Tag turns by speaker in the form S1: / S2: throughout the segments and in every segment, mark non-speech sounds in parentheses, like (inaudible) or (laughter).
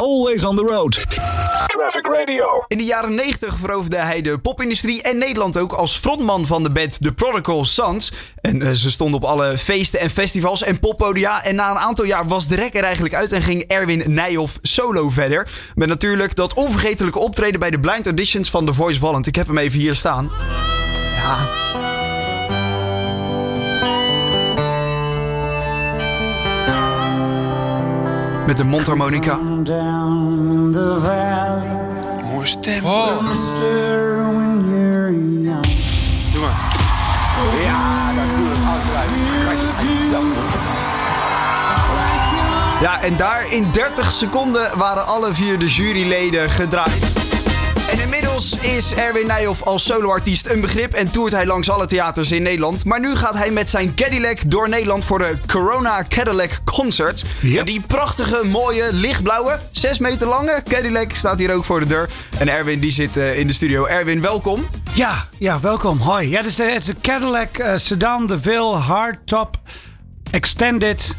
S1: Always on the road.
S2: Traffic Radio.
S3: In de jaren 90 veroverde hij de popindustrie en Nederland ook als frontman van de band The Prodigal Sons. En eh, ze stonden op alle feesten en festivals en poppodia. En na een aantal jaar was de rek er eigenlijk uit en ging Erwin Nijhoff solo verder. Met natuurlijk dat onvergetelijke optreden bij de blind auditions van The Voice Walland. Ik heb hem even hier staan. Ja. Met de mondharmonica.
S4: Mooie stem.
S5: Young.
S4: Doe maar. Ja, natuurlijk.
S3: Ja, en daar in 30 seconden waren alle vier de juryleden gedraaid. En inmiddels is Erwin Nijhoff als soloartiest een begrip en toert hij langs alle theaters in Nederland. Maar nu gaat hij met zijn Cadillac door Nederland voor de Corona Cadillac Concert. En die prachtige, mooie, lichtblauwe, 6 meter lange Cadillac staat hier ook voor de deur. En Erwin die zit eh, in de studio. Erwin, welkom.
S6: Ja, ja, welkom. Hoi. Ja, het is, eh, een Cadillac eh, Sedan DeVille Hardtop Extended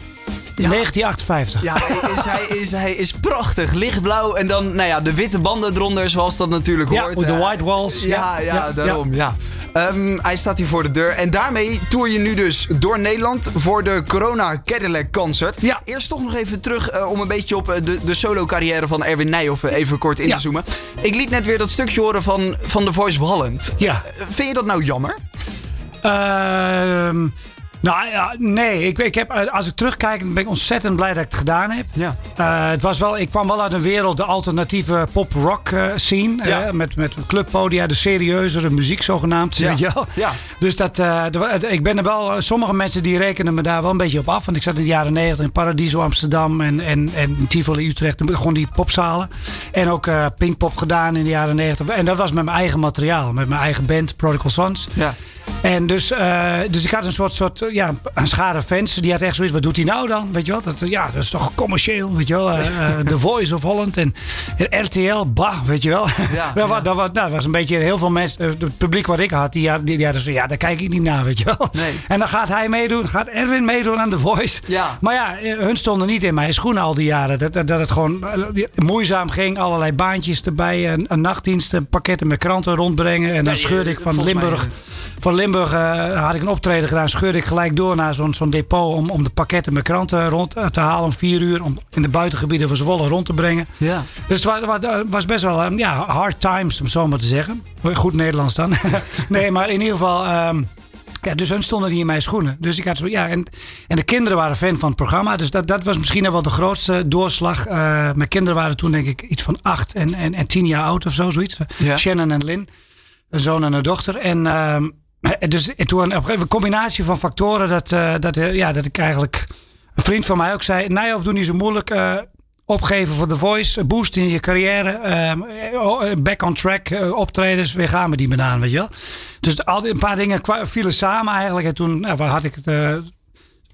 S6: 1958.
S3: Ja, hij is, hij, is, hij is prachtig. Lichtblauw en dan nou ja, de witte banden eronder, zoals dat natuurlijk
S6: Ja,
S3: hoort. Eh,
S6: white walls.
S3: Ja, ja,
S6: Ja,
S3: daarom. Ja. Ehm, hij staat hier voor de deur. En daarmee toer je nu dus door Nederland voor de Corona Cadillac Concert.
S6: Ja.
S3: Eerst toch nog even terug eh, om een beetje op eh, de, de solo-carrière van Erwin Nijhoff eh, even kort in te zoomen. Ik liet net weer dat stukje horen van, van The Voice Holland.
S6: Ja.
S3: Vind je dat nou jammer?
S6: Ehm, nou ja, nee. Ik, ik heb, eh, als ik terugkijk, ben ik ontzettend blij dat ik het gedaan heb.
S3: Ja.
S6: Eh, het was wel, ik kwam wel uit een wereld, de alternatieve pop-rock eh, scene.
S3: Ja.
S6: met, met clubpodia, de serieuzere muziek zogenaamd.
S3: Ja.
S6: Weet je wel?
S3: Ja.
S6: Dus dat, ik ben er wel, sommige mensen die rekenen me daar wel een beetje op af. Want ik zat in de jaren 90 in Paradiso Amsterdam en, en, en Tivoli Utrecht. Gewoon die popzalen. En ook Pinkpop gedaan in de jaren 90. En dat was met mijn eigen materiaal, met mijn eigen band, Prodigal Sons.
S3: Ja.
S6: En dus, eh, dus ik had een soort, soort ja, een schare fans. Die had echt zoiets, wat doet hij nou dan? Weet je wel? Dat, eh, ja, dat is toch commercieel, weet je wel? Eh, (laughs) The Voice of Holland en, en RTL, bah, weet je wel?
S3: Ja, (laughs)
S6: dat,
S3: ja.
S6: was, dat, was, nou, dat was een beetje heel veel mensen, het publiek wat ik had, die, die, die hadden zo, ja, daar kijk ik niet naar, weet je wel?
S3: Nee.
S6: En dan gaat hij meedoen, gaat Erwin meedoen aan The Voice.
S3: Ja.
S6: Maar ja, hun stonden niet in mijn schoenen al die jaren. Dat, dat, dat het gewoon moeizaam ging, allerlei baantjes erbij, een, een nachtdienst, pakketten met kranten rondbrengen. En dan scheurde ik van
S3: mij,
S6: Limburg. Van Limburg eh, had ik een optreden gedaan. Scheurde ik gelijk door naar zo'n zo'n depot om, om de pakketten met kranten rond eh, te halen om vier uur. Om in de buitengebieden van Zwolle rond te brengen.
S3: Ja.
S6: Dus het was, was- best wel eh, ja, hard times, om zo maar te zeggen. Goed Nederlands dan. (laughs) nee, maar in ieder geval... ehm, ja, dus hun stonden niet in mijn schoenen. Dus ik had zo, ja, en, en de kinderen waren fan van het programma. Dus dat, dat was misschien wel de grootste doorslag. Mijn kinderen waren toen denk ik iets van acht en, en, en tien jaar oud of zo, zoiets.
S3: Ja.
S6: Shannon en Lynn, een zoon en een dochter. En ehm, dus en toen een combinatie van factoren dat, eh, dat, eh, ja, dat ik eigenlijk... Een vriend van mij ook zei, Nijhoff, doe niet zo moeilijk. eh, opgeven voor The Voice, boost in je carrière, ehm, oh, eh, back on track, eh, optredens, weer gaan we die banaan, weet je wel. Dus al die, een paar dingen vielen samen eigenlijk. En toen nou, had ik het...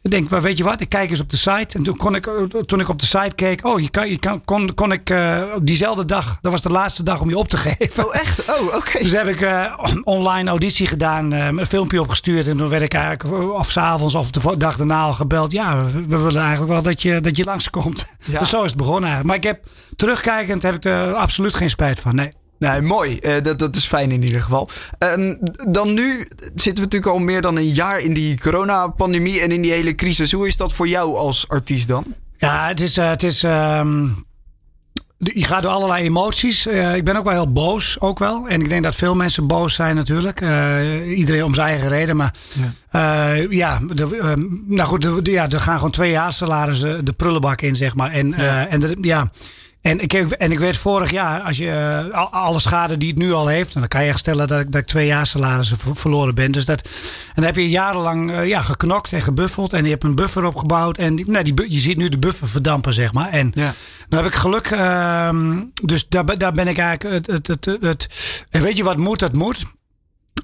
S6: ik denk, maar weet je wat, ik kijk eens op de site. En toen, kon ik, toen ik op de site keek, oh, je kan, je kan, kon, kon ik eh, diezelfde dag, dat was de laatste dag om je op te (laughs) geven.
S3: Oh, echt? Oh, oké.
S6: Dus heb ik eh, online auditie gedaan, met een filmpje opgestuurd. En toen werd ik eigenlijk of s'avonds of de dag daarna al gebeld. Ja, we, we willen eigenlijk wel dat je, dat je langskomt.
S3: Ja.
S6: Dus (laughs) zo is het begonnen eigenlijk. Maar ik heb terugkijkend heb ik er absoluut geen spijt van. Nee.
S3: Nee, mooi. Eh, dat, dat is fijn in ieder geval. Ehm, dan nu zitten we natuurlijk al meer dan een jaar in die coronapandemie en in die hele crisis. Hoe is dat voor jou als artiest dan?
S6: Ja, het is. eh, het is ehm, je gaat door allerlei emoties. Eh, ik ben ook wel heel boos, ook wel. En ik denk dat veel mensen boos zijn natuurlijk. Iedereen om zijn eigen reden. Maar ja, ja de, ehm, nou goed, de, de- ja, er gaan gewoon twee jaar salarissen de prullenbak in, zeg maar. En, en ja. En ik, heb- en ik weet vorig jaar, als je eh, al- alle schade die het nu al heeft, en dan kan je echt stellen dat ik, dat ik twee jaar salarissen ver- verloren ben. Dus dat, en dan heb je jarenlang eh, ja, geknokt en gebuffeld en je hebt een buffer opgebouwd. En die, nou, die, je ziet nu de buffer verdampen, zeg maar. En
S3: Ja.
S6: dan heb ik geluk, ehm, dus daar, ben- daar ben ik eigenlijk. Het, het, het, het, en weet je wat moet? Dat moet.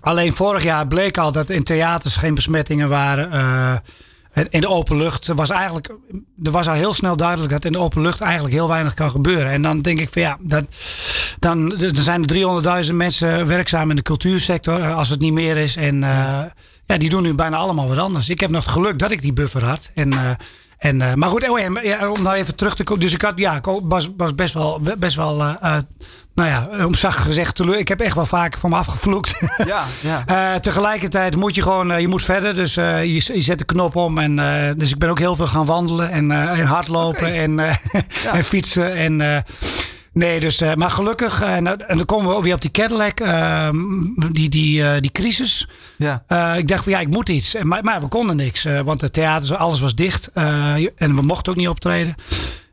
S6: Alleen vorig jaar bleek al dat in theaters geen besmettingen waren. In de open lucht was eigenlijk. Er was al heel snel duidelijk dat in de open lucht eigenlijk heel weinig kan gebeuren. En dan denk ik van ja, dat, dan er zijn er 300.000 mensen werkzaam in de cultuursector. eh, Als het niet meer is. En eh, ja, die doen nu bijna allemaal wat anders. Ik heb nog het geluk dat ik die buffer had. En, eh, En, maar goed, oh, ja, om nou even terug te komen. Dus ik had, ja, ik was, was best wel, best wel nou ja, om zacht gezegd teleur. Ik heb echt wel vaak van me afgevloekt. (laughs)
S3: Ja, ja. (laughs)
S6: Eh, tegelijkertijd moet je gewoon, eh, je moet verder. Dus eh, je, je zet de knop om. En, dus ik ben ook heel veel gaan wandelen en, en hardlopen en, (laughs) en fietsen. En, nee, dus, maar gelukkig, en, en dan komen we ook weer op die Cadillac, eh, die, die, die crisis.
S3: ja.
S6: Ik dacht van ja, ik moet iets. Maar, maar we konden niks, want het theater, alles was dicht. en we mochten ook niet optreden.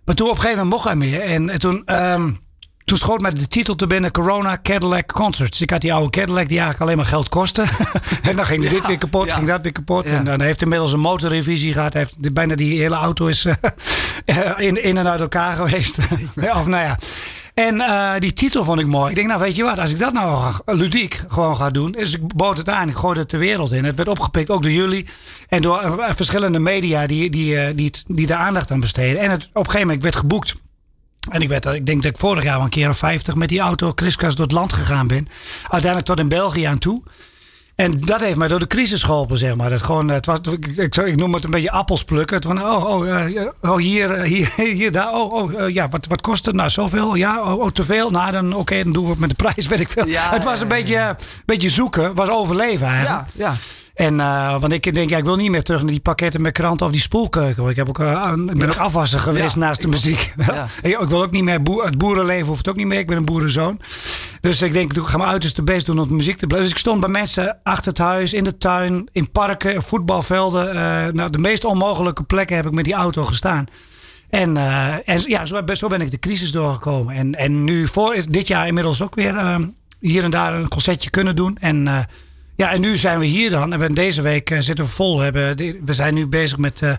S6: Maar toen op een gegeven moment mocht hij meer. En, en toen, ehm, toen schoot mij de titel te binnen Corona Cadillac Concerts. Ik had die oude Cadillac die eigenlijk alleen maar geld kostte. (laughs) en dan ging dit weer kapot, ging dat weer kapot. En dan heeft hij inmiddels een motorrevisie gehad. Heeft bijna die hele auto is (laughs) eh, in, in en uit elkaar geweest. (laughs) of nou ja. En eh, die titel vond ik mooi. Ik denk, nou weet je wat, als ik dat nou ludiek gewoon ga doen. Dus ik bood het aan, ik gooide het de wereld in. Het werd opgepikt, ook door jullie. En door eh, verschillende media die, die, eh, die, die daar aandacht aan besteden. En het, op een gegeven moment werd geboekt. En ik, werd, ik denk dat ik vorig jaar wel een keer of 50 met die auto kriskras door het land gegaan ben. Uiteindelijk tot in België aan toe. En dat heeft mij door de crisis geholpen, zeg maar. Dat gewoon, het was, ik, ik, ik noem het een beetje appels plukken. Het van, oh, oh, eh, oh hier, eh, hier, (laughs) hier, daar. Oh, oh eh, ja, wat, wat kost het? Nou, zoveel. Ja, oh, oh te veel. Nou, dan oké, dan doen we het met de prijs, (laughs) weet ik veel.
S3: Ja,
S6: het was een beetje, eh, beetje zoeken, was overleven eigenlijk.
S3: Ja, ja.
S6: En, eh, want ik denk, ja, ik wil niet meer terug naar die pakketten met kranten of die spoelkeuken. Want ik, heb ook, eh, ik ben ook afwasser geweest
S3: Ja,
S6: naast de muziek.
S3: Ja. (laughs)
S6: ik, ik wil ook niet meer, boer, het boerenleven hoeft ook niet meer. Ik ben een boerenzoon. Dus ik denk, ik ga mijn uiterste best doen om de muziek te blijven. Dus ik stond bij mensen achter het huis, in de tuin, in parken, voetbalvelden. eh, nou, de meest onmogelijke plekken heb ik met die auto gestaan. En, en ja, zo, ben ik de crisis doorgekomen. En, en nu voor dit jaar inmiddels ook weer hier en daar een concertje kunnen doen. En, ja, en nu zijn we hier dan. En we, deze week eh, zitten we vol. We, hebben, we zijn nu bezig met, eh,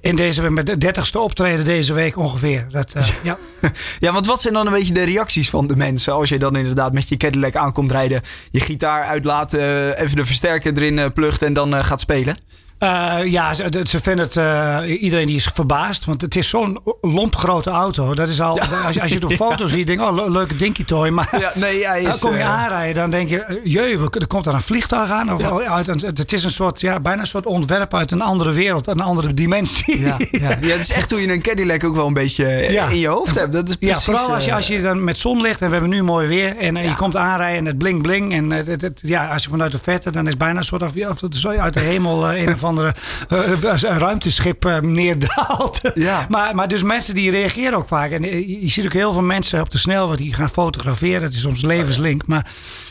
S6: in deze, met de dertigste optreden deze week ongeveer. Dat, eh, ja. (laughs)
S3: Ja, want wat zijn dan een beetje de reacties van de mensen als je dan inderdaad met je Cadillac aankomt rijden, je gitaar uitlaat, even de versterker erin plugt en dan gaat spelen?
S6: Eh, ja, ze, ze vinden het. eh, iedereen die is verbaasd. Want het is zo'n lomp grote auto. Dat is al. Als, je- als je het op (laughs) foto ziet, denk je, oh, le- leuke dinky toy. Maar
S3: Ja, nee, hij is.
S6: dan kom je
S3: eh,
S6: aanrijden, dan denk je, jee, er komt er een vliegtuig aan. Of, uit het is een soort, ja, bijna een soort ontwerp uit een andere wereld, een andere dimensie.
S3: Ja, ja. (laughs) ja, het is echt hoe je een Cadillac ook wel een beetje
S6: Ja.
S3: in je hoofd hebt. Dat is
S6: Ja,
S3: precies,
S6: vooral als je, als je dan met zonlicht en we hebben nu mooi weer en
S3: Ja.
S6: je komt aanrijden en het bling bling en het, het- het- ja, als je vanuit de verte dan is bijna een soort of, ja, of uit de hemel (laughs) een of andere eh, een ruimteschip eh, neerdaalt.
S3: Ja. (laughs)
S6: maar, maar dus mensen die reageren ook vaak en eh, je, je ziet ook heel veel mensen op de snelweg die gaan fotograferen. Het is soms levenslink, maar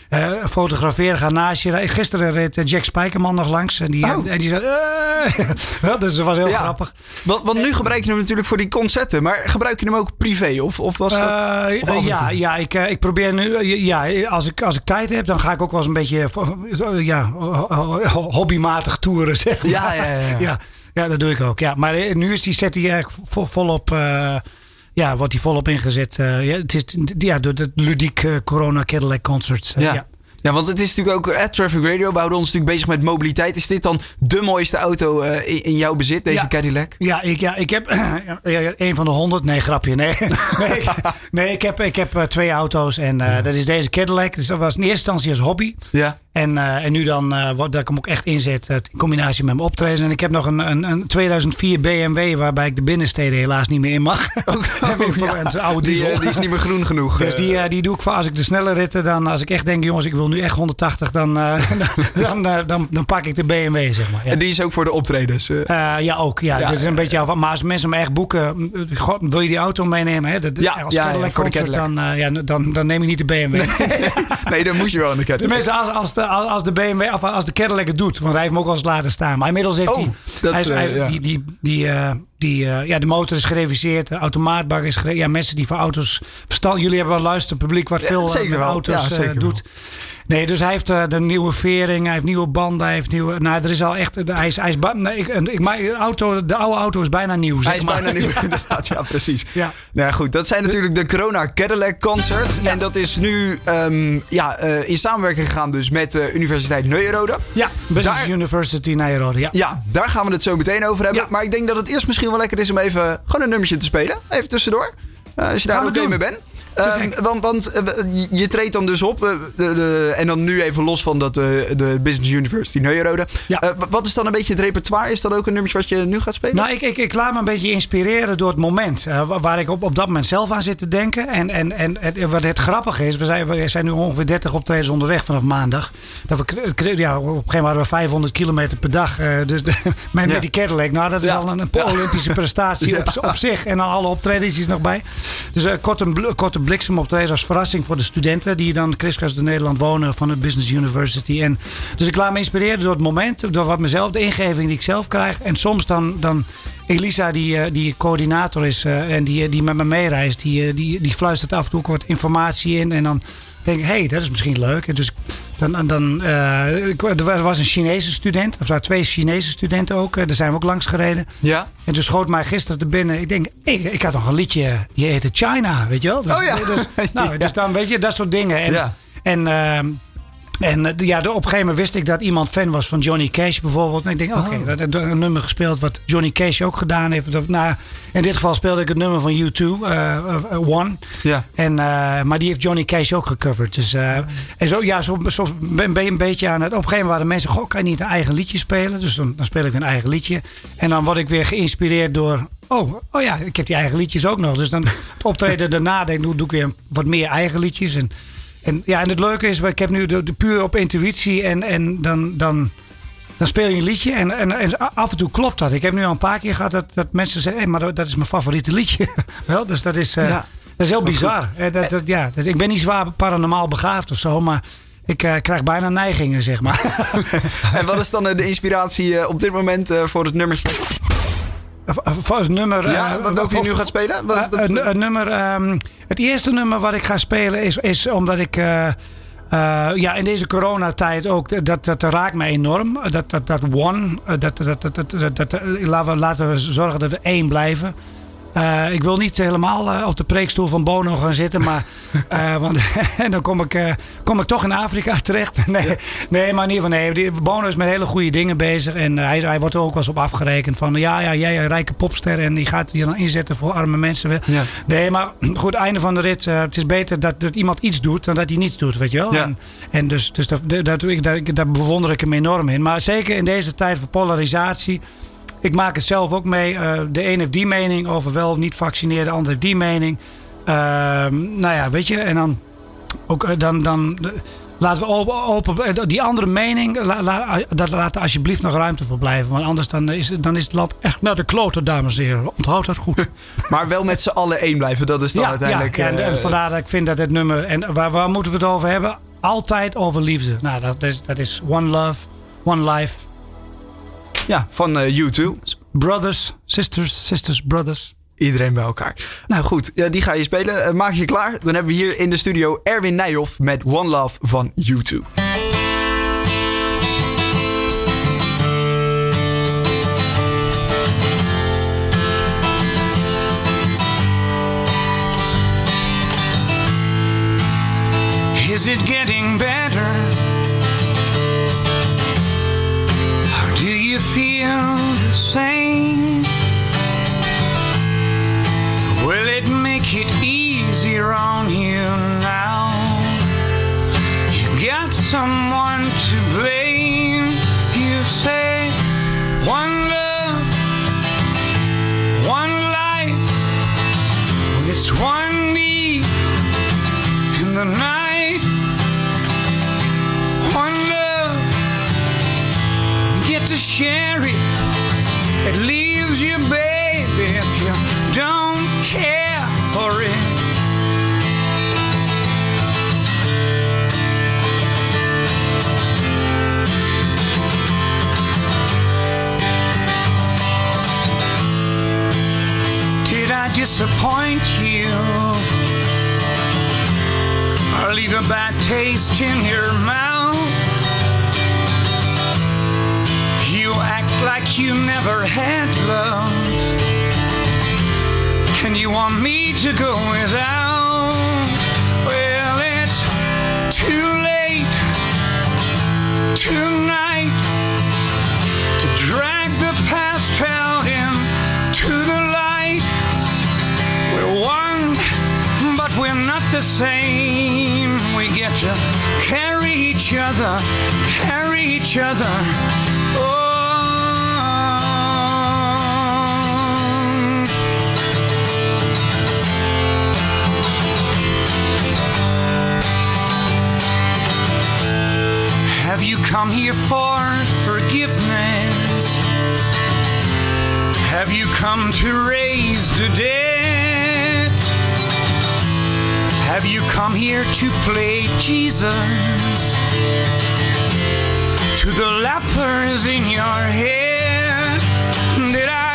S6: eh, fotograferen gaan naast je. Gisteren reed eh, Jack Spijkerman nog langs en die,
S3: Oh.
S6: en die zei, eh. (laughs) Wel, dus dat was heel
S3: Ja.
S6: grappig.
S3: Want, want nu gebruik je hem natuurlijk voor die concerten, maar gebruik je hem ook privé? Of, of was dat?
S6: Eh,
S3: of
S6: ja, ja, ik, eh, ik probeer nu. eh, Ja, als ik, als ik tijd heb, dan ga ik ook wel eens een beetje. eh, Ja, ho- ho- hobbymatig toeren, (laughs) zeg maar.
S3: Ja, ja, ja, ja.
S6: ja. dat doe ik ook. Ja. Maar eh, nu is die set die eigenlijk vo- volop. eh, ja, wordt die volop ingezet. eh, ja, het is ja, door de ludiek eh, Corona Cadillac Concerts. eh,
S3: Ja.
S6: ja.
S3: ja. want het is natuurlijk ook, at Traffic Radio, we houden ons natuurlijk bezig met mobiliteit. Is dit dan de mooiste auto in, in jouw bezit, deze
S6: Ja.
S3: Cadillac?
S6: Ja, ik, ja, ik heb (clears throat) een van de honderd. Nee, grapje. Nee, (laughs) nee, ik, nee ik heb, ik heb twee auto's. En dat is deze Cadillac. Dus dat was in eerste instantie als hobby.
S3: Ja.
S6: En, eh, en nu dan, eh, dat ik hem ook echt inzet in combinatie met mijn optreden. En ik heb nog een, een, een 2004 BMW waarbij ik de binnensteden helaas niet meer in mag. (laughs) (laughs) Ik voor een oude
S3: Die, eh, die is niet meer groen genoeg. (laughs)
S6: Dus die, die doe ik voor als ik de snelle ritten. Dan als ik echt denk, jongens, ik wil nu echt 180, dan, dan, dan, dan, dan pak ik de BMW, zeg maar. Ja.
S3: En die is ook voor de optredens.
S6: ja, ook. Ja,
S3: Ja,
S6: dat is een
S3: ja,
S6: beetje af. Maar als mensen me echt boeken, god, wil je die auto meenemen? Hè? Dat,
S3: Ja,
S6: als
S3: ja,
S6: Cadillac
S3: ja, voor de Cadillac.
S6: Dan, ja, dan, dan neem ik niet de BMW.
S3: nee, dan moet je wel in de Cadillac.
S6: Tenminste, als, als, de, als de BMW, of als de Cadillac het doet. Want hij heeft hem ook wel eens laten staan. Maar inmiddels heeft
S3: Oh,
S6: hij...
S3: dat,
S6: hij is- hij is-
S3: eh, ja.
S6: Die, die, die, eh, die, eh, ja, de motor is gereviseerd. De automaatbak is gereviseerd. Ja, mensen die voor auto's verstand... Jullie hebben wel luisteren, publiek wat veel met auto's doet. Nee, dus hij heeft eh, de nieuwe vering, hij heeft nieuwe banden, hij heeft nieuwe... Nou, er is al echt... Hij is, hij is, nee, ik, ik, de, auto, de oude auto is bijna nieuw, zeg
S3: Hij is
S6: maar.
S3: bijna nieuw, (laughs) inderdaad. Ja, precies.
S6: Ja.
S3: Nou ja, goed. Dat zijn natuurlijk de Corona Cadillac Concerts. En dat is nu ehm, ja, eh, in samenwerking gegaan dus met de Universiteit Neuenrode.
S6: Ja, Business
S3: Daar-
S6: University Nijrode, ja.
S3: Ja, daar gaan we het zo meteen over hebben.
S6: Ja.
S3: Maar ik denk dat het eerst misschien wel lekker is om even gewoon een nummertje te spelen. Even tussendoor. Eh, als je daar oké mee bent.
S6: Gek.
S3: want want eh, je- treedt dan dus op. eh, en dan nu even los van dat, eh, de Business University Neuerode.
S6: Ja.
S3: Wat is dan een beetje het repertoire? Is dat ook een nummertje wat je nu gaat spelen?
S6: Nou, ik, ik, ik laat me een beetje inspireren door het moment. wa- waar ik op, op dat moment zelf aan zit te denken. En, en, en, en wat het grappige is, we zijn, we zijn nu ongeveer 30 optredens onderweg vanaf maandag. Dat we, ja, op een gegeven moment hadden we 500 kilometer per dag. dus de, (laughs) met,
S3: Ja.
S6: met die Cadillac, nou dat is
S3: Ja.
S6: al een, een. Olympische prestatie (laughs) op, op zich. En dan alle optredens nog bij. Dus een korte, bl- korte bliksemoptreden als verrassing voor de studenten. Die dan kriskras door Nederland wonen van het Business University. En, dus ik laat me inspireren door het moment. Door wat mezelf, de ingeving die ik zelf krijg. En soms dan... dan Elisa, die, eh, die coördinator is eh, en die, die met me meereist, die, eh, die, die fluistert af en toe wat informatie in. En dan denk ik, hé, hey, dat is misschien leuk. En dus dan, dan, eh, er was een Chinese student, of waren twee Chinese studenten ook. eh, Daar zijn we ook langs gereden.
S3: Ja.
S6: En toen schoot mij gisteren te binnen. Ik denk, hey, ik had nog een liedje, die heette China, weet je wel? Dus,
S3: Oh ja.
S6: Dus, (laughs) nou,
S3: Ja.
S6: dus dan weet je, dat soort dingen. En,
S3: Ja.
S6: en, ehm, en eh, ja, op een gegeven moment wist ik dat iemand fan was van Johnny Cash bijvoorbeeld. En ik denk, oké,
S3: Oh.
S6: dat heb een nummer gespeeld wat Johnny Cash ook gedaan heeft. Nou, in dit geval speelde ik het nummer van U2, eh, eh, One.
S3: Ja.
S6: En, maar die heeft Johnny Cash ook gecoverd. Dus, en zo, ja, zo, zo ben ben je een beetje aan het. Op een gegeven moment waren mensen, goh, kan je niet een eigen liedje spelen? Dus dan, dan speel ik weer een eigen liedje. En dan word ik weer geïnspireerd door. Oh, oh ja, ik heb die eigen liedjes ook nog. Dus dan (laughs) optreden daarna denk, ik, doe, doe ik weer wat meer eigen liedjes. En, en, ja, en het leuke is, ik heb nu de, de puur op intuïtie. En, en dan, dan, dan speel je een liedje. En, en, en af en toe klopt dat. Ik heb nu al een paar keer gehad dat, dat mensen zeggen: hey, maar dat, is mijn favoriete liedje. (laughs) Wel, dus dat is. eh,
S3: Ja.
S6: dat is heel bizar. Eh, Dat, dat, ja, dat- ik ben niet zwaar paranormaal begaafd of zo, maar ik eh, krijg bijna neigingen, zeg maar. (laughs)
S3: En wat is dan de inspiratie op dit moment voor het nummertje?
S6: voor het nummer.
S3: Ja, welke je nu gaat spelen? Wat- wat-
S6: een, een nummer, ehm, het eerste nummer wat ik ga spelen is, is omdat ik. eh, eh, ja, in deze coronatijd ook, dat, dat raakt me enorm. Dat, dat, dat one, eh, dat, dat, dat, dat, dat- laten, we, laten we zorgen dat we één blijven. Eh, ik wil niet helemaal eh, op de preekstoel van Bono gaan zitten, maar (laughs) eh, want, (laughs) en dan kom ik, kom ik toch in Afrika (laughs) terecht. Nee, nee maar in ieder geval, nee, die- Bono is met hele goede dingen bezig en hij, hij wordt er ook wel eens op afgerekend van, ja, ja, jij een rijke popster en die gaat je dan inzetten voor arme mensen.
S3: Ja.
S6: Nee, maar (clears throat) goed, einde van de rit, het is beter dat, dat iemand iets doet dan dat hij niets doet, weet je wel.
S3: Ja.
S6: En, en dus, dus dat, dat, dat, daar bewonder ik hem enorm in. Maar zeker in deze tijd van polarisatie. Ik maak het zelf ook mee. eh, de een heeft die mening over wel of niet vaccineren. De ander heeft die mening. Ehm, nou ja, weet je. En dan, ook, eh, dan, dan laten we open, open eh, die andere mening. La, la, dat laat er alsjeblieft nog ruimte voor blijven. Want anders dan is, dan is het land echt naar de kloten, dames en heren. Onthoud dat goed. (laughs)
S3: Maar wel met z'n allen één blijven, dat is dan uiteindelijk...
S6: Ja, en vandaar dat ik vind dat het nummer. En waar, waar moeten we het over hebben? Altijd over liefde. Nou, dat is, dat is One Love, One Life.
S3: Ja, van eh, U2.
S6: Brothers, sisters, sisters, brothers.
S3: Iedereen bij elkaar. Nou goed, ja, die ga je spelen. Eh, maak je klaar. Dan hebben we hier in de studio Erwin Nijhoff met One Love van U2.
S5: Is it getting better? Disappoint you? or leave a bad taste in your mouth. You act like you never had love, and you want me to go without. Well, it's too late tonight the
S6: same. We get to carry each other, carry each other. Oh. Have you come here for forgiveness? Have you come to raise the dead? Have you come here to play Jesus? To the lepers in your head? Did I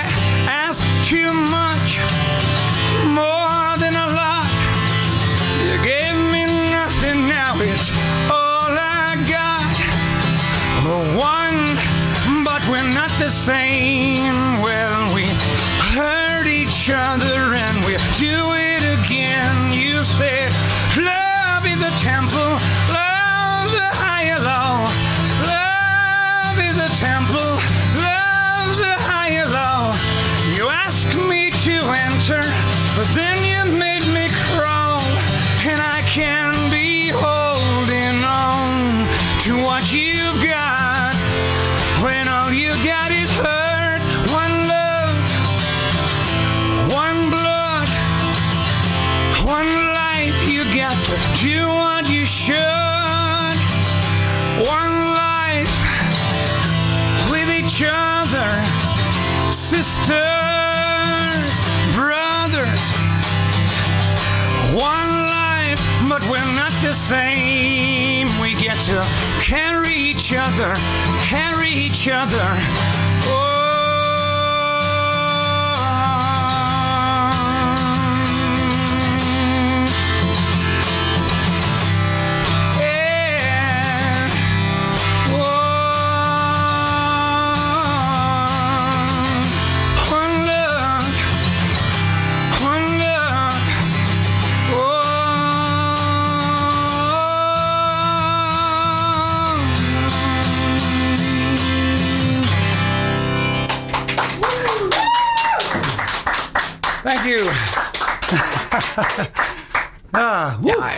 S6: temple, love's a higher law. You ask me to enter, but then the same. We get to carry each other, carry each other.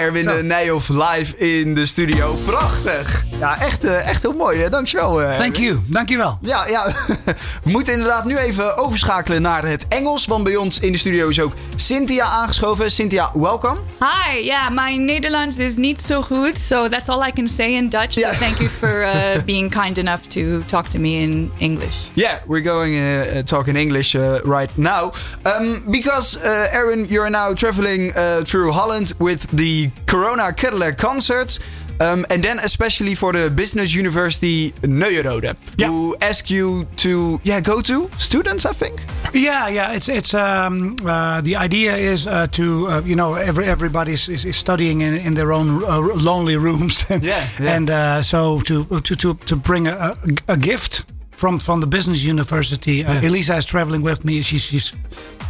S3: Erwin Nijhoff live in de studio. Prachtig. Ja, echt, eh, echt heel mooi. Dankjewel. eh,
S7: Thank you. Dankjewel.
S3: Ja, ja. (laughs) we moeten inderdaad nu even overschakelen naar het Engels. Want bij ons in de studio is ook Cynthia aangeschoven. Cynthia, welkom.
S1: Hi, yeah, my Netherlands is not so good, so that's all I can say in Dutch.
S3: Yeah.
S1: So thank you for uh, (laughs) being kind enough to talk to me in English.
S3: Yeah, we're going uh, uh, talk in English uh, right now. Um, because, uh, Erwin, you're now traveling uh, through Holland with the Corona Cadillac concerts. Um, and then especially for the Business University Neuerode,
S7: Yeah.
S3: who ask you to yeah go to students, I think.
S7: Yeah, yeah. It's it's um, uh, the idea is uh, to uh, you know every everybody's is, is studying in, in their own uh, lonely rooms. and (laughs)
S3: Yeah, yeah.
S7: and uh, so to to to to bring a, a, gift from from the business university. Uh, Elisa is traveling with me. She's she's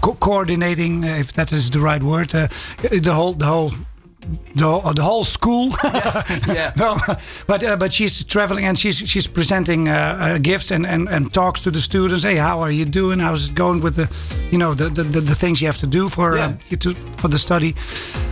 S7: co- coordinating, uh, if that is the right word. Uh, the whole the whole. The, whole- the whole school, (laughs)
S3: yeah. (laughs)
S7: no, but uh, but she's traveling and she's she's presenting uh, uh, gifts and, and, and talks to the students. Hey, how are you doing? How's it going with the, you know, the the, the, things you have to do for
S3: Yeah.
S7: uh, to, for the study,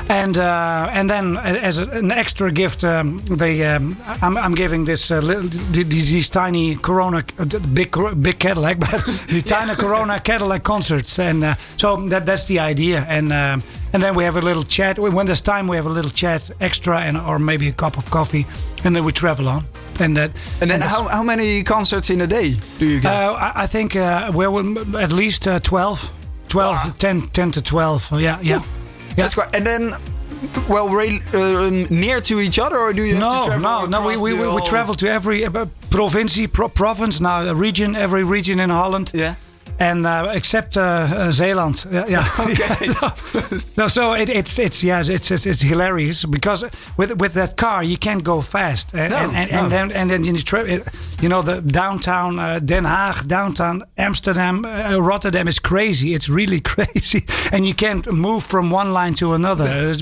S7: and uh, and then as a, an extra gift, um, they um, I'm, I'm giving this uh, little, these, these tiny Corona uh, big big Cadillac, (laughs) but the tiny Corona Cadillac concerts, and uh, so that that's the idea, and. Um, and then we have a little chat. When there's time, we have a little chat extra, and or maybe a cup of coffee, and then we travel on. And that.
S3: And then
S7: that's-
S3: how, how many concerts in a day do you get?
S7: uh, I, I think uh, we will at least uh, 12, 12
S3: Wow.
S7: 10, 10 to 12. Uh, yeah, yeah. yeah.
S3: That's quite. And then, well, re- um, near to each other, or do you have to
S7: No,
S3: travel
S7: no, no. We, we, we, we travel to every uh, provincie, pro- province, now a region, every region in Holland.
S3: Yeah.
S7: And uh, except uh, uh, Zeeland, yeah, yeah.
S3: Okay.
S7: no, so it, it's it's yeah, it's, it's it's hilarious because with with that car you can't go fast, and
S3: No,
S7: and, and,
S3: no.
S7: and then and then you it, you know the downtown uh, Den Haag, downtown Amsterdam, uh, Rotterdam is crazy. It's really (laughs) crazy, and you can't move from one line to another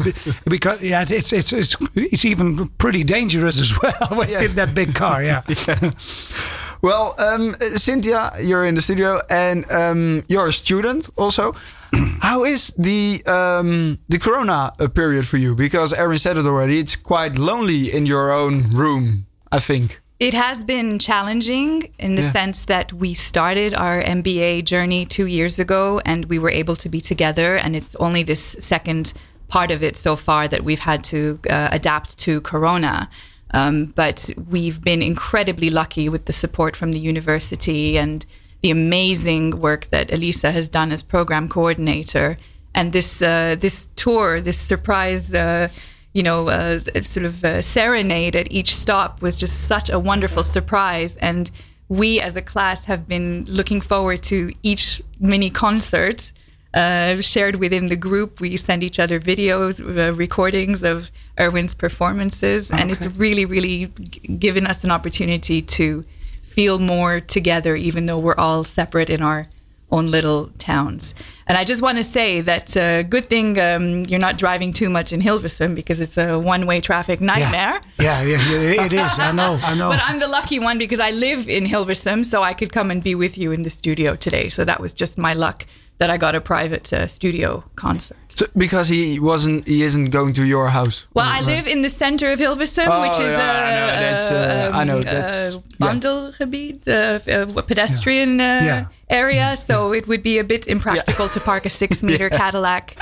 S7: because yeah, it's it's it's it's even pretty dangerous as well (laughs) with
S3: Yeah.
S7: that big car. Yeah. (laughs)
S3: Well, um, Cynthia, you're in the studio and um, you're a student also. (clears throat) How is the um, the Corona period for you? Because Erin said it already. It's quite lonely in your own room. I think.
S1: It has been challenging in the
S3: Yeah.
S1: sense that we started our MBA journey two years ago and we were able to be together. And it's only this second part of it so far that we've had to uh, adapt to Corona. Um, but we've been incredibly lucky with the support from the university and the amazing work that Elisa has done as program coordinator. And this uh, this tour, this surprise, uh, you know, uh, sort of uh, serenade at each stop was just such a wonderful surprise. And we, as a class, have been looking forward to each mini concert uh, shared within the group. We send each other videos, uh, recordings of Erwin's performances, and it's really, really given us an opportunity to feel more together, even though we're all separate in our own little towns. And I just want to say that uh, good thing um, you're not driving too much in Hilversum because it's a one-way traffic nightmare.
S6: Yeah, yeah, yeah, it is. I know, I know. (laughs)
S1: But I'm the lucky one because I live in Hilversum, so I could come and be with you in the studio today. So that was just my luck that I got a private uh, studio concert.
S3: So, because he wasn't, he isn't going to your house.
S1: Well, I live in the center of Hilversum,
S3: Oh,
S1: which is
S3: yeah, I know,
S1: a,
S3: that's, uh, I know, that's-
S1: a
S3: yeah.
S1: wandelgebied, uh, a pedestrian uh,
S6: Yeah.
S1: Area. So it would be a bit impractical to park a six-meter (laughs) Cadillac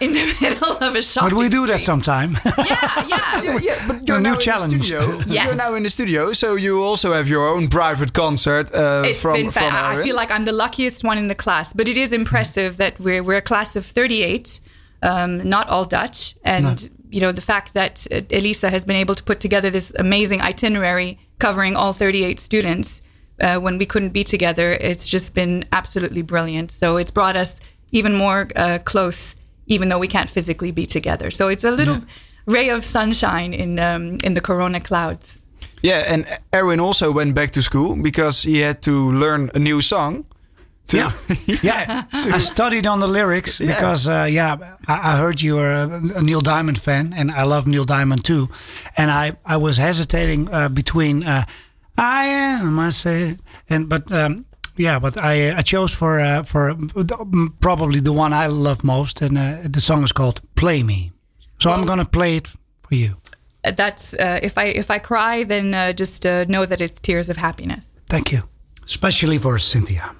S1: in the middle of a shopping
S6: but we do that
S1: street.
S6: sometime.
S1: Yeah, yeah.
S3: Yeah, yeah, but you're
S6: A new
S3: now
S6: challenge.
S3: in the studio. (laughs)
S1: Yes.
S3: You're now in the studio, so you also have your own private concert uh,
S1: It's
S3: from
S1: been
S3: from
S1: fa- I feel like I'm the luckiest one in the class, but it is impressive that we're we're a class of 38, um, not all Dutch, and you know the fact that uh, Elisa has been able to put together this amazing itinerary covering all 38 students uh, when we couldn't be together. It's just been absolutely brilliant. So it's brought us even more uh, close, even though we can't physically be together. So it's a little ray of sunshine in um, in the Corona clouds.
S3: Yeah, and Erwin also went back to school because he had to learn a new song. To,
S6: Yeah. (laughs) Yeah, I studied on the lyrics
S3: Yeah.
S6: because, uh, yeah, I, I heard you were a, a Neil Diamond fan, and I love Neil Diamond too. And I, I was hesitating uh, between uh, "I Am," I said, and but um, yeah, but I I chose for uh, for probably the one I love most, and uh, the song is called "Play Me." So I'm gonna play it for you.
S1: Uh, That's uh, if I if I cry, then uh, just uh, know that it's tears of happiness.
S6: Thank you, especially for Cynthia.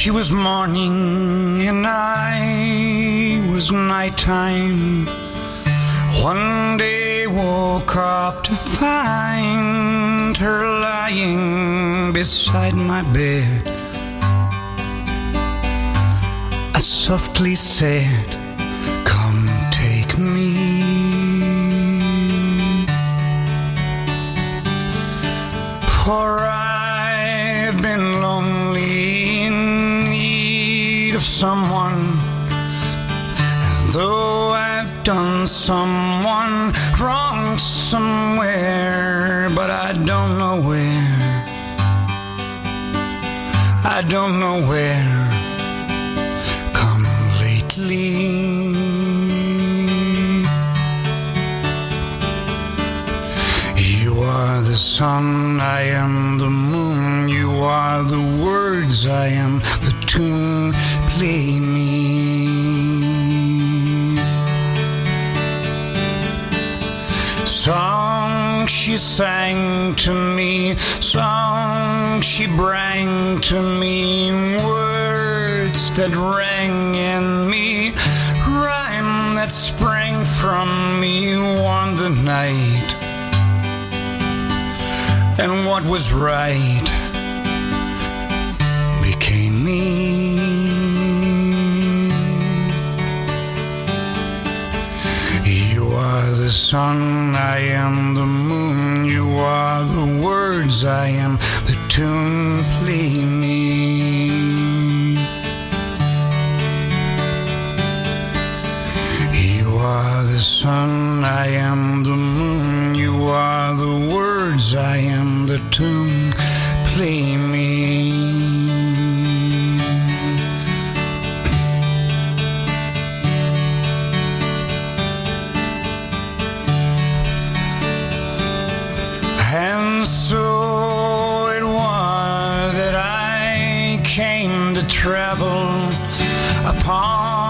S6: She was morning and I was nighttime. One day woke up to find her lying beside my bed. I softly said, Come take me. Someone, though I've done someone wrong somewhere, but I don't know where. I don't know where. Come lately. You are the sun, I am the moon. You are the words, I am sang to me, song she brang to me, words that rang in me, rhyme that sprang from me on the night. And what was right became me. You are the sun, I am the moon. Are the words, I am the tune. Play me. You are the sun, I am the moon. You are the words, I am the tune. Play me.
S5: Travel upon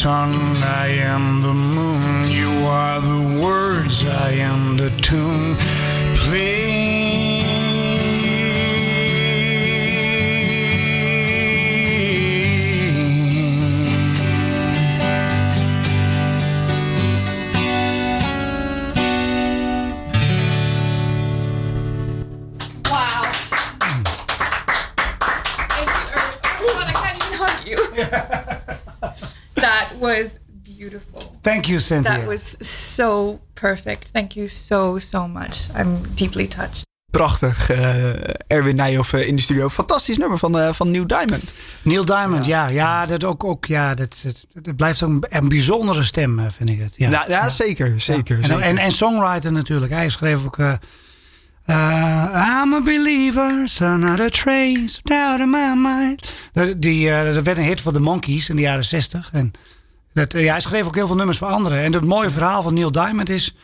S5: sun, I am you,
S6: Cynthia.
S1: That was so perfect. Thank you so, so much. I'm deeply touched.
S3: Prachtig, eh, Erwin Nijhoff eh, in de studio. Fantastisch nummer van, eh, van New Diamond.
S6: Neil Diamond, ja. Ja, dat ook, ook ja, dat, dat, dat blijft ook een, een bijzondere stem, vind ik het. Ja,
S3: Ja, ja, zeker, zeker.
S6: En,
S3: zeker.
S6: en, en songwriter natuurlijk. Hij schreef ook... I'm a believer, so not a trace of doubt in my mind. Dat, die, eh, dat werd een hit voor de Monkees in de jaren 60. En dat, eh, ja, hij schreef ook heel veel nummers voor anderen. En het mooie verhaal van Neil Diamond is...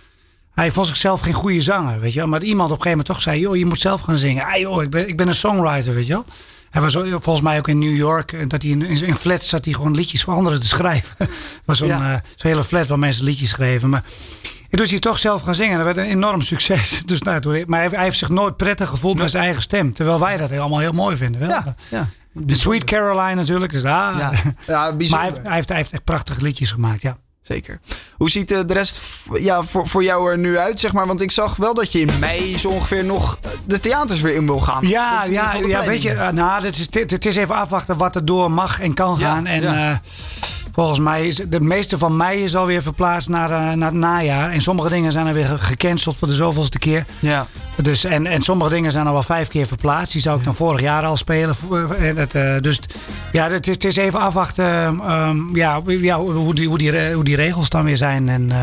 S6: Hij vond zichzelf geen goede zanger, weet je wel. Maar iemand op een gegeven moment toch zei... joh, je moet zelf gaan zingen. Ah joh, ik ben, ik ben een songwriter, weet je wel. Hij was volgens mij ook in New York. en Dat hij in, in flats zat hij gewoon liedjes voor anderen te schrijven. (laughs) Was zo'n
S3: Ja.
S6: eh, hele flat waar mensen liedjes schreven. Maar en dus hij toch zelf gaan zingen. Dat werd een enorm succes. (laughs) Dus, nou, maar hij, hij heeft zich nooit prettig gevoeld met zijn eigen stem. Terwijl wij dat allemaal heel mooi vinden. Wel?
S3: ja, ja.
S6: De Sweet Caroline natuurlijk. Dus, ah.
S3: Ja, (laughs) ja
S6: Maar hij heeft, hij, heeft, hij heeft echt prachtige liedjes gemaakt, ja.
S3: Zeker. Hoe ziet eh, de rest ja, voor, voor jou er nu uit, zeg maar? Want ik zag wel dat je in mei zo ongeveer nog eh, de theaters weer in wil gaan.
S6: Ja, ja, ja weet je, eh, nou, het is, het is even afwachten wat er door mag en kan
S3: Ja,
S6: gaan. En
S3: ja.
S6: Volgens mij is de meeste van mei is alweer verplaatst naar, eh, naar het najaar. En sommige dingen zijn er weer ge- gecanceld voor de zoveelste keer.
S3: Ja.
S6: Dus, en, en sommige dingen zijn al wel vijf keer verplaatst. Die zou ik dan vorig jaar al spelen. En het, eh, dus ja, het is, het is even afwachten ehm, ja, ja, hoe, die, hoe, die, hoe die regels dan weer zijn. En, eh,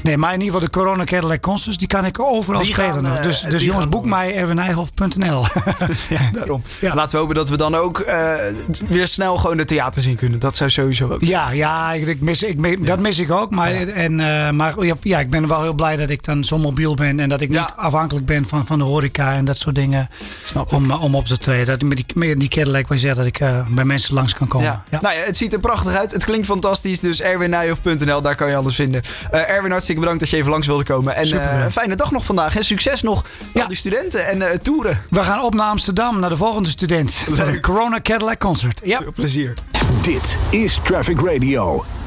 S6: nee, maar in ieder geval de Corona Cadillac Concerts, die kan ik overal
S3: Die
S6: spelen.
S3: gaan, eh,
S6: dus dus jongens,
S3: gaan
S6: boek mij erwinijhof.nl. (laughs)
S3: ja, daarom.
S6: Ja.
S3: Laten we hopen dat we dan ook eh, weer snel gewoon de theaters in kunnen. Dat zou sowieso ook.
S6: Ja, ja ik, ik mis, ik, dat mis ik ook. Maar, en, eh, maar ja, ja, ik ben wel heel blij dat ik dan zo mobiel ben. En dat ik
S3: Ja.
S6: niet afhankelijk ben van, van de horeca en dat soort dingen.
S3: Snap.
S6: Om, eh, om op te treden. Dat, met die, met die Cadillac, je zegt dat ik eh, bij mensen langs kan komen.
S3: Ja.
S6: Ja.
S3: Nou ja, het ziet er prachtig uit. Het klinkt fantastisch. Dus erwinnijhoff.nl, daar kan je alles vinden. Eh, Erwin, hartstikke bedankt dat je even langs wilde komen. En
S6: Super,
S3: eh, fijne dag nog vandaag. En succes nog
S6: Ja.
S3: aan die studenten en eh toeren.
S6: We gaan op naar Amsterdam, naar de volgende student.
S3: Leuk.
S6: Corona Cadillac Concert. Ja.
S3: Veel plezier.
S2: Dit is Traffic Radio.